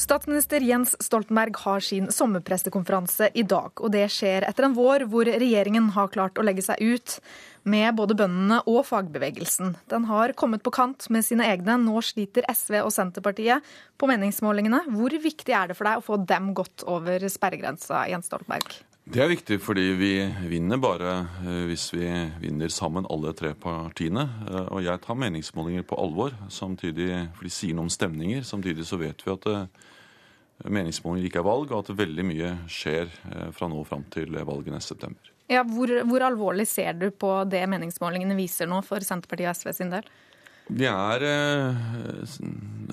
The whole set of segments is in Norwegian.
Statsminister Jens Stoltenberg har sin sommerprestekonferanse i dag. og Det skjer etter en vår hvor regjeringen har klart å legge seg ut med både bøndene og fagbevegelsen. Den har kommet på kant med sine egne. Nå sliter SV og Senterpartiet på meningsmålingene. Hvor viktig er det for deg å få dem godt over sperregrensa, Jens Stoltenberg? Det er viktig fordi vi vinner bare eh, hvis vi vinner sammen alle tre partiene. Eh, og jeg tar meningsmålinger på alvor, samtidig, for de sier noe om stemninger. Samtidig så vet vi at eh, meningsmålinger ikke er valg, og at veldig mye skjer fra nå fram til valget neste september. Ja, hvor, hvor alvorlig ser du på det meningsmålingene viser nå for Senterpartiet og SV sin del? Det er eh,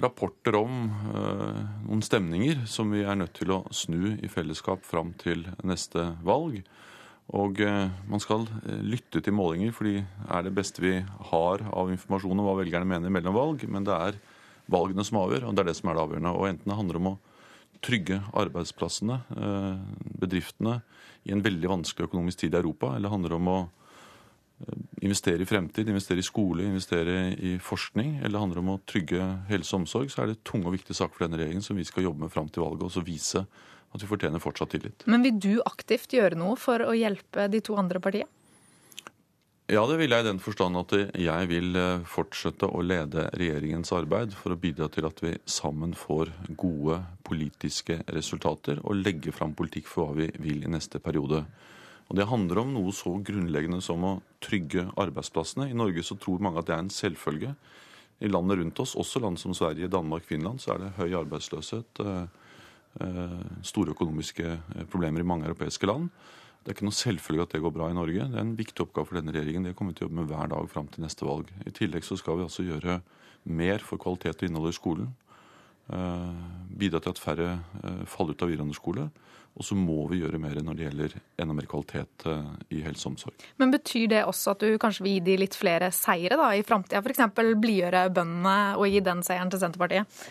rapporter om eh, noen stemninger som vi er nødt til å snu i fellesskap fram til neste valg. Og eh, man skal eh, lytte til målinger, for de er det beste vi har av informasjon om hva velgerne mener mellom valg. Men det er valgene som avgjør, og det er det som er det avgjørende. Og enten det handler om å trygge arbeidsplassene, eh, bedriftene, i en veldig vanskelig økonomisk tid i Europa, eller det handler om å investere i fremtid, investere i skole, investere i forskning, eller det handler om å trygge helse og omsorg, så er det tunge og viktige saker for denne regjeringen som vi skal jobbe med fram til valget, og så vise at vi fortjener fortsatt tillit. Men vil du aktivt gjøre noe for å hjelpe de to andre partiene? Ja, det vil jeg i den forstand at jeg vil eh, fortsette å lede regjeringens arbeid for å bidra til at vi sammen får gode politiske resultater og legge fram politikk for hva vi vil i neste periode. Og Det handler om noe så grunnleggende som å trygge arbeidsplassene. I Norge så tror mange at det er en selvfølge. I landet rundt oss, også land som Sverige, Danmark, Finland, så er det høy arbeidsløshet. Eh, eh, store økonomiske eh, problemer i mange europeiske land. Det er ikke noe selvfølge at det går bra i Norge. Det er en viktig oppgave for denne regjeringen. Det kommer vi til å jobbe med hver dag fram til neste valg. I tillegg så skal vi altså gjøre mer for kvalitet og innhold i skolen. Bidra til at færre faller ut av videregående skole. Og så må vi gjøre mer når det gjelder enda mer kvalitet eh, i helse og omsorg. Men Betyr det også at du kanskje vil gi de litt flere seire da, i framtida? F.eks. blidgjøre bøndene og gi den seieren til Senterpartiet?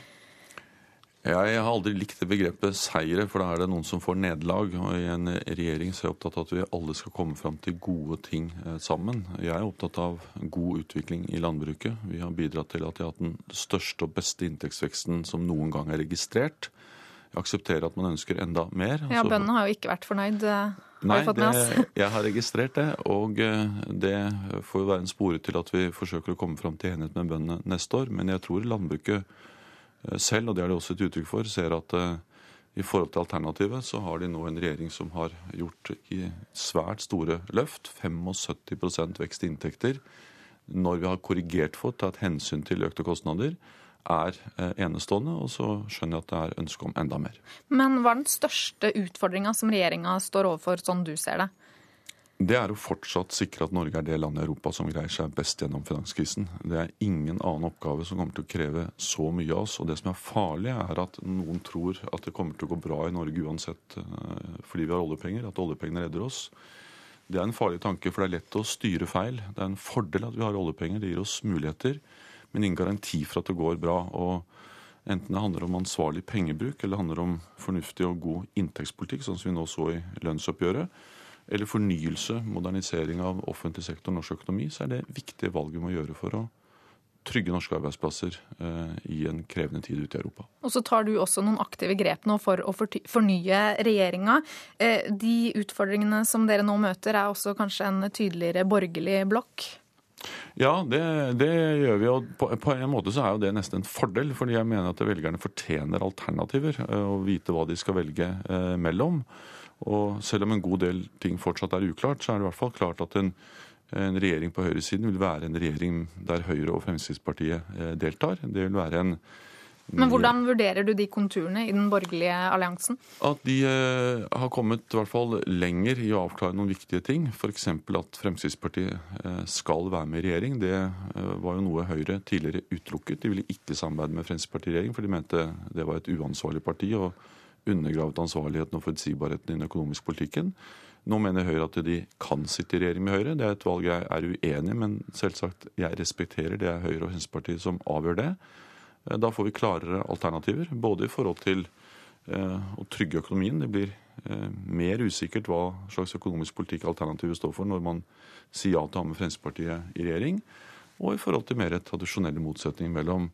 Jeg har aldri likt det begrepet seire, for da er det noen som får nederlag. Og i en regjering så er jeg opptatt av at vi alle skal komme fram til gode ting eh, sammen. Jeg er opptatt av god utvikling i landbruket. Vi har bidratt til at de har hatt den største og beste inntektsveksten som noen gang er registrert akseptere at man ønsker enda mer. Ja, Bøndene har jo ikke vært fornøyd. Nei, Nei, det, jeg har registrert det. Og eh, det får jo være en spore til at vi forsøker å komme fram til enighet med bøndene neste år. Men jeg tror landbruket eh, selv, og det er det også et uttrykk for, ser at i forhold til alternativet så har de nå en regjering som har gjort i svært store løft. 75 vekst i inntekter. Når vi har korrigert for, tatt hensyn til økte kostnader er eh, enestående, og så skjønner jeg at det er ønske om enda mer. Men hva er den største utfordringa som regjeringa står overfor, sånn du ser det? Det er å fortsatt sikre at Norge er det landet i Europa som greier seg best gjennom finanskrisen. Det er ingen annen oppgave som kommer til å kreve så mye av oss. Og det som er farlig, er at noen tror at det kommer til å gå bra i Norge uansett eh, fordi vi har oljepenger, at oljepengene redder oss. Det er en farlig tanke, for det er lett å styre feil. Det er en fordel at vi har oljepenger. Det gir oss muligheter men ingen garanti for at det går bra. og Enten det handler om ansvarlig pengebruk eller det handler om fornuftig og god inntektspolitikk, sånn som vi nå så i lønnsoppgjøret, eller fornyelse, modernisering av offentlig sektor og norsk økonomi, så er det viktige valg vi må gjøre for å trygge norske arbeidsplasser eh, i en krevende tid ute i Europa. Og så tar du også noen aktive grep nå for å fornye regjeringa. Eh, de utfordringene som dere nå møter, er også kanskje en tydeligere borgerlig blokk? Ja, det, det, gjør vi. Og på, på, en måte så er jo det nesten en fordel, fordi jeg mener at velgerne fortjener alternativer å og vite hva de skal velge eh, mellom. Og selv om en god del ting fortsatt er uklart, så er det i hvert fall klart at en, en regjering på høyresiden vil være en regjering der Høyre og Fremskrittspartiet eh, deltar. Det vil være en men hvordan vurderer du de konturene i den borgerlige alliansen? At de eh, har kommet i hvert fall lenger i å avklare noen viktige ting. F.eks. at Fremskrittspartiet eh, skal være med i regjering. Det eh, var jo noe Høyre tidligere utelukket. De ville ikke samarbeide med Fremskrittspartiet i regjering, for de mente det var et uansvarlig parti og undergravet ansvarligheten og forutsigbarheten i den økonomiske politikken. Nå mener Høyre at de kan sitte i regjering med Høyre. Det er et valg jeg er uenig i, men selvsagt jeg respekterer det er Høyre og Fremskrittspartiet som avgjør det. Eh, da får vi klarere alternativer, både i forhold til eh, å trygge økonomien. Det blir eh, mer usikkert hva slags økonomisk politikk alternativet står for når man sier ja til å ha med Fremskrittspartiet i regjering. og i forhold til mer tradisjonelle motsetninger mellom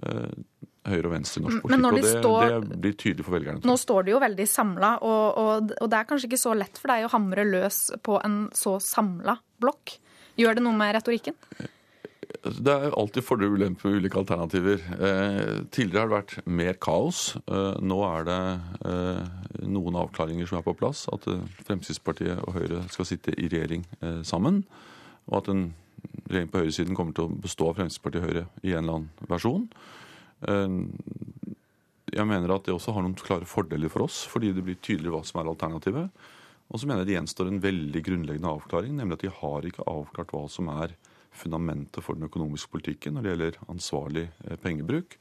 høyre og venstre i norsk når politikk. Og det, står- det blir tydelig for velgerne. Nå står de jo veldig samla, og, og, og det er kanskje ikke så lett for deg å hamre løs på en så samla blokk. Gjør det noe med retorikken? Det er alltid fordeler og ulemper med ulike alternativer. Eh, tidligere har det vært mer kaos. Eh, nå er det eh, noen avklaringer som er på plass. At eh, Fremskrittspartiet og Høyre skal sitte i regjering eh, sammen. Og at en regjering på høyresiden kommer til å bestå av Fremskrittspartiet og Høyre i en eller annen versjon. Eh, jeg mener at det også har noen klare fordeler for oss, fordi det blir tydelig hva som er alternativet. Og så mener jeg det gjenstår en veldig grunnleggende avklaring, nemlig at de har ikke avklart hva som er fundamentet for den økonomiske politikken når det gjelder ansvarlig eh, pengebruk.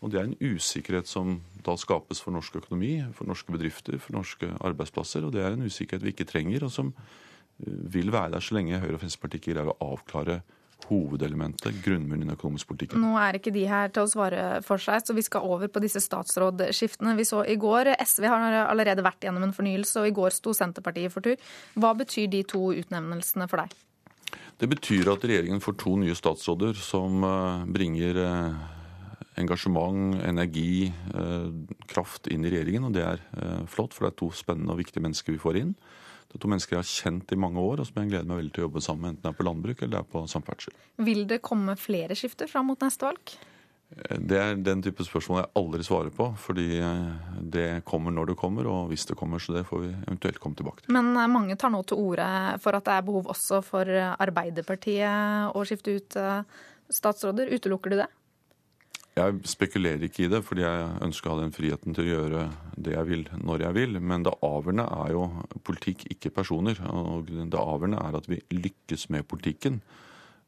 Og det er en usikkerhet som da skapes for norsk økonomi, for norske bedrifter, for norske arbeidsplasser. Og det er en usikkerhet vi ikke trenger, og som eh, vil være der så lenge Høyre og Fremskrittspartiet ikke greier å avklare hovedelementet, grunnmuren i den økonomiske politikken. Nå er ikke de her til å svare for seg, så vi skal over på disse statsrådskiftene. Vi så i går SV har allerede vært gjennom en fornyelse, og i går sto Senterpartiet for tur. Hva betyr de to utnevnelsene for deg? Det betyr at regjeringen får to nye statsråder som eh, bringer eh, engasjement, energi, eh, kraft inn i regjeringen. Og det er flott, for det er to spennende og viktige mennesker vi får inn. Det er to mennesker jeg har kjent i mange år, og som jeg gleder meg veldig til å jobbe sammen med, enten det er på landbruk eller det er på samferdsel. Vil det komme flere skifter fram mot neste valg? Det er den type spørsmål jeg aldri svarer på, fordi eh, det kommer når det kommer, og hvis det kommer, så det får vi eventuelt komme tilbake til. Men eh, mange tar nå til orde for at det er behov også for eh, Arbeiderpartiet å skifte ut statsråder. Utelukker du det? Jeg spekulerer ikke i det, fordi jeg ønsker å ha den friheten til å gjøre det jeg vil, når jeg vil. Men det avgjørende er jo politikk, ikke personer. Og det avgjørende er at vi lykkes med politikken.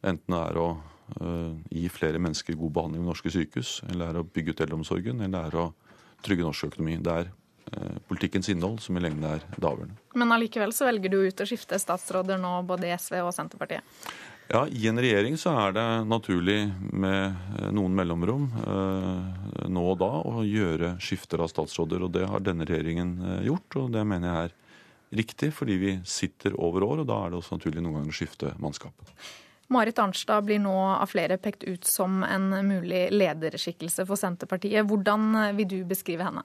Enten det er å gi flere mennesker god behandling ved norske sykehus, eller er å bygge ut eldreomsorgen, eller er å trygge norsk økonomi. Det er øh, politikkens innhold som i lengden er det avgjørende. Men allikevel så velger du ut å skifte statsråder nå, både i SV og Senterpartiet. Ja, I en regjering så er det naturlig med eh, noen mellomrom eh, nå og da å gjøre skifter av statsråder. og Det har denne regjeringen eh, gjort, og det mener jeg er riktig, fordi vi sitter over år. og Da er det også naturlig noen ganger å skifte mannskap. Marit Arnstad blir nå av flere pekt ut som en mulig lederskikkelse for Senterpartiet. Hvordan vil du beskrive henne?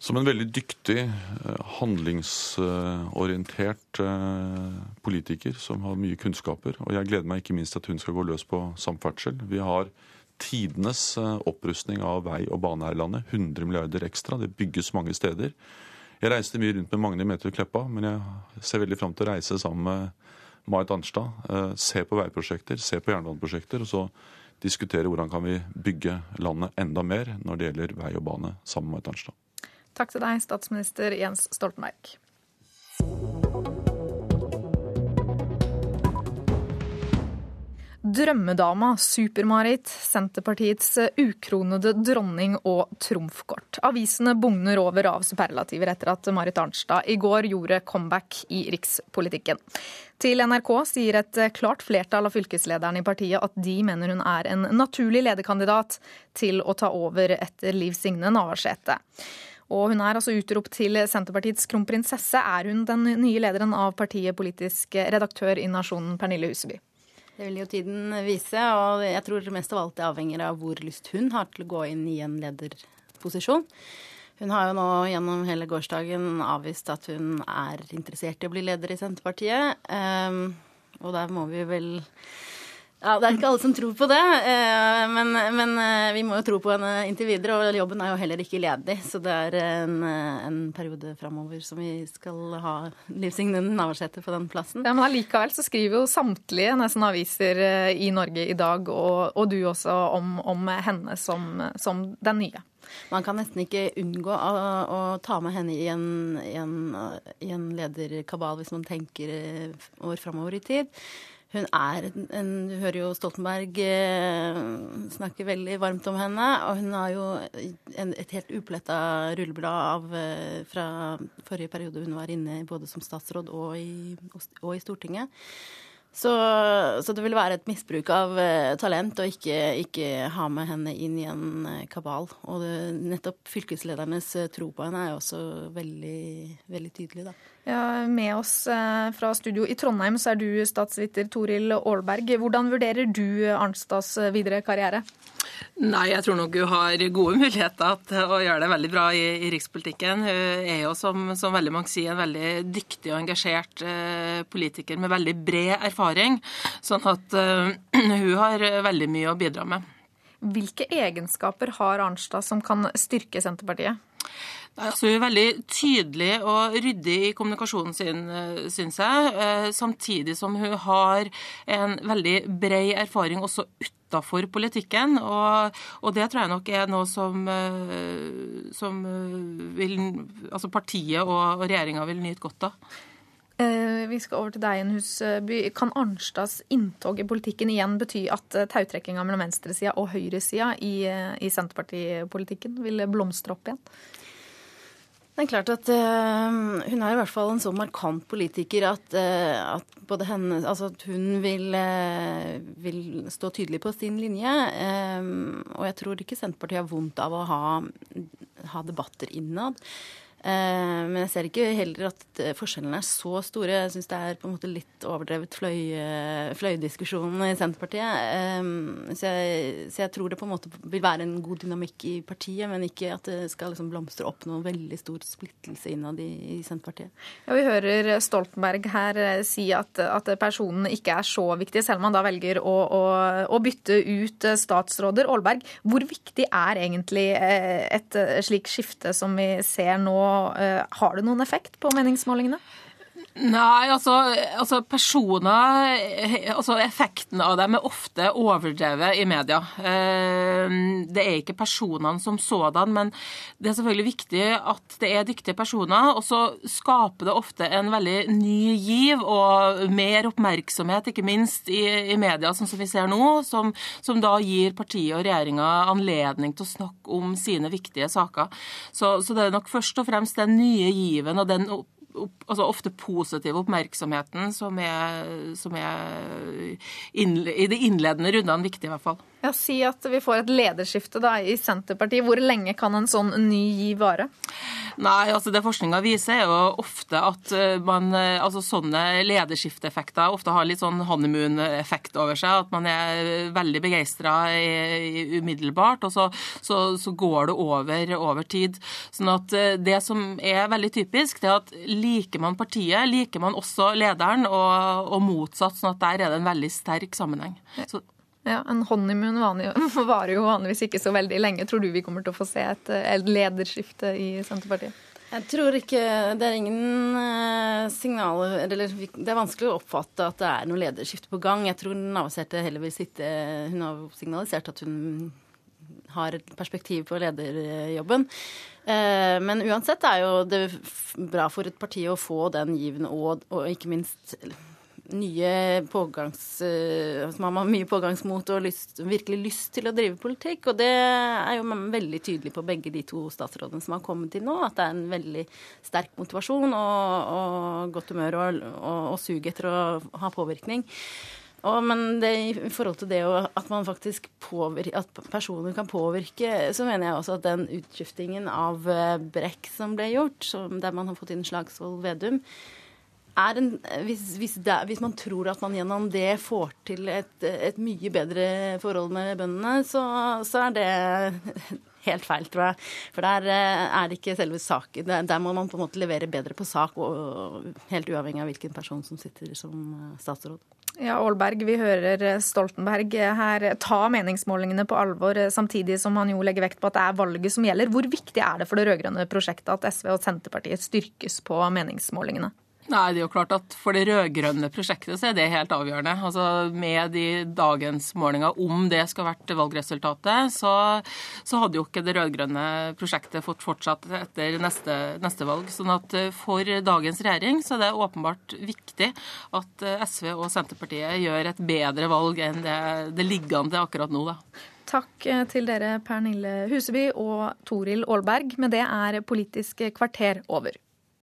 Som en veldig dyktig, eh, handlingsorientert eh, politiker som har mye kunnskaper. Og jeg gleder meg ikke minst til at hun skal gå løs på samferdsel. Vi har tidenes eh, opprustning av vei og bane her i landet. 100 milliarder ekstra. Det bygges mange steder. Jeg reiste mye rundt med Magne Meterud Kleppa, men jeg ser veldig fram til å reise sammen med Marit Arnstad. eh, Se på veiprosjekter, se på jernbaneprosjekter, og så diskutere hvordan kan vi bygge landet enda mer når det gjelder vei og bane, sammen med Marit Arnstad. Takk til deg, statsminister Jens Stoltenberg. Drømmedama, Super-Marit, Senterpartiets ukronede dronning og trumfkort. Avisene bugner over av superlativer etter at Marit Arnstad i går gjorde comeback i rikspolitikken. Til NRK sier et klart flertall av fylkeslederne i partiet at de mener hun er en naturlig lederkandidat til å ta over etter Liv Signe Navarsete. Og hun er altså utropt til Senterpartiets kronprinsesse. Er hun den nye lederen av partiet politisk redaktør i Nasjonen, Pernille Huseby? Det vil jo tiden vise, og jeg tror mest av alt det avhenger av hvor lyst hun har til å gå inn i en lederposisjon. Hun har jo nå gjennom hele gårsdagen avvist at hun er interessert i å bli leder i Senterpartiet. Um, og der må vi vel Ja, det er ikke alle som tror på det, eh, men, men eh, vi må jo tro på henne inntil videre. Og jobben er jo heller ikke ledig, så det er en, eh, en periode framover som vi skal ha Liv Signe Navarsete på den plassen. Ja, Men allikevel så skriver jo samtlige nesten aviser i Norge i dag, og, og du også, om, om henne som, som den nye. Man kan nesten ikke unngå å, å ta med henne i en, i en, i en lederkabal hvis man tenker år framover i tid. Hun er en, Du hører jo Stoltenberg eh, snakke veldig varmt om henne. Og hun har jo en, et helt upletta rulleblad av, eh, fra forrige periode hun var inne både som statsråd og i, og i Stortinget. Så, så, det vil være et misbruk av uh, talent å ikke, ikke, ha med henne inn i en uh, kabal. Og det, nettopp fylkesledernes uh, tro på henne er jo også veldig, veldig tydelig, da. Ja, med oss fra studio i Trondheim så er du statsviter Toril Aalberg. Hvordan vurderer du Arnstads videre karriere? Nei, jeg tror nok hun har gode muligheter til å gjøre det veldig bra i, i rikspolitikken. Hun er jo, som, som, veldig mange sier, en veldig dyktig og engasjert eh, politiker med veldig bred erfaring. Sånn at eh, hun har veldig mye å bidra med. Hvilke egenskaper har Arnstad som kan styrke Senterpartiet? Altså, hun er veldig tydelig og ryddig i kommunikasjonen sin, eh, syns jeg. Eh, samtidig som hun har en veldig bred erfaring også utafor politikken. Og, og, det tror jeg nok er noe som, eh, som vil, altså partiet og, og regjeringa vil nyte godt av. Vi skal over til deg, Husby. Kan Arnstads inntog i politikken igjen bety at tautrekkinga mellom venstresida og høyresida i, i Senterpartipolitikken vil blomstre opp igjen? Det er klart at uh, hun er i hvert fall en så markant politiker at, uh, at henne Altså at hun vil, uh, vil, stå tydelig på sin linje. og jeg tror ikke Senterpartiet har vondt av å ha, ha debatter innad. Eh, men jeg ser ikke heller at eh, forskjellene er så store. Jeg syns det er på en måte litt overdrevet fløy, eh, fløydiskusjon i Senterpartiet. Så jeg, så jeg, tror det på en måte vil være en god dynamikk i partiet, men ikke at det skal liksom blomstre opp noen veldig stor splittelse innad i, i Senterpartiet. Ja, Vi hører Stoltenberg her si at, at personen ikke er så viktig, selv om han da velger å, å, å bytte ut statsråder. Aalberg, hvor viktig er egentlig et slikt skifte som vi ser nå? Uh, har det noen effekt på meningsmålingene? Nei, altså, altså, personer altså Effekten av dem er ofte overdrevet i media. Eh, det er ikke personene som sådan, men det er selvfølgelig viktig at det er dyktige personer. Og så skaper det ofte en veldig ny giv og mer oppmerksomhet, ikke minst i, i media, sånn som vi ser nå, som, som da gir partiet og regjeringa anledning til å snakke om sine viktige saker. Så, så det er nok først og fremst den nye given og den altså ofte positiv oppmerksomheten som er, som er innle, i de innledende rundene viktig, i hvert fall. Ja, Si at vi får et lederskifte da, i Senterpartiet. Hvor lenge kan en sånn ny giv vare? Nei, altså Det forskninga viser, er jo ofte at eh, man, eh, altså sånne lederskifteffekter ofte har litt sånn honeymoon-effekt over seg. At man er veldig begeistra umiddelbart, og så, så, så, går det over over tid. Sånn at eh, Det som er veldig typisk, det er at liker man partiet, liker man også lederen, og, og motsatt. sånn at der er det en veldig sterk sammenheng. Så ja, En honeymoon varer jo vanligvis ikke så veldig lenge. Tror du vi kommer til å få se et, et lederskifte i Senterpartiet? Jeg tror ikke Det er ingen uh, signaler Eller det er vanskelig å oppfatte at det er noe lederskifte på gang. Jeg tror Navarsete heller vil sitte Hun har signalisert at hun har et perspektiv på lederjobben. Uh, men uansett er jo det bra for et parti å få den given og, og ikke minst nye pågangs... Eh, som har mye pågangsmot og lyst, virkelig lyst til å drive politikk. Og det er jo veldig tydelig på begge de to statsrådene som har kommet til nå, at det er en veldig sterk motivasjon og, og godt humør og, og, og sug etter å ha påvirkning. Og, men det, i forhold til det at man faktisk påvirke, at personer kan påvirke, så mener jeg også at den utskiftingen av eh, Brekk som ble gjort, som, der man har fått inn Slagsvold Vedum, en, hvis, hvis, det, hvis, man tror at man gjennom det får til et, et mye bedre forhold med bøndene, så, så, er det helt feil, tror jeg. For der eh, er det ikke selve saken. Der, der må man på en måte levere bedre på sak, og, helt uavhengig av hvilken person som sitter som eh, statsråd. Ja, Aalberg, vi hører Stoltenberg her ta meningsmålingene på alvor, samtidig som han jo legger vekt på at det er valget som gjelder. Hvor viktig er det for det rød-grønne prosjektet at SV og Senterpartiet styrkes på meningsmålingene? Nei, det er jo klart at For det rød-grønne prosjektet så er det helt avgjørende. Altså Med de dagens målinger, om det skal vært valgresultatet, så, så hadde jo ikke det rød-grønne prosjektet fått fortsatt etter neste, neste, valg. Sånn at eh, for dagens regjering så er det åpenbart viktig at eh, SV og Senterpartiet gjør et bedre valg enn det, det til akkurat nå. da. Takk eh, til dere, Pernille Huseby og Toril Aalberg. Med det er Politisk kvarter over.